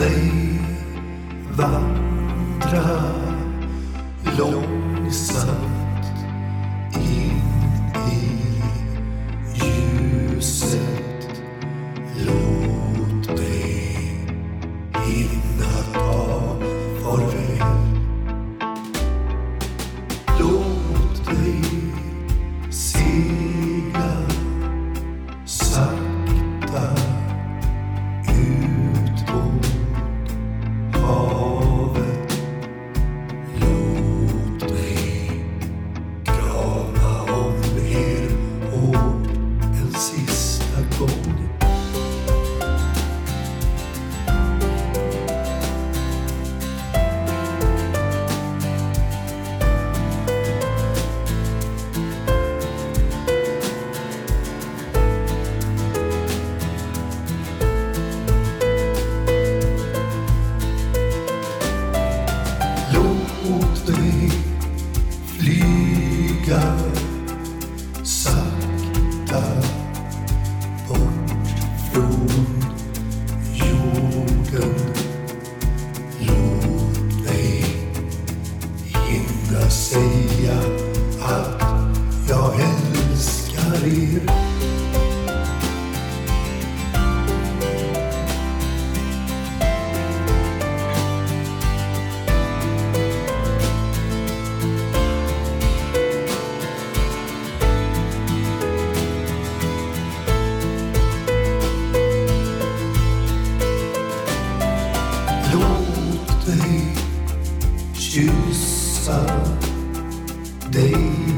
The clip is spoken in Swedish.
dig vandra långsamt. say dig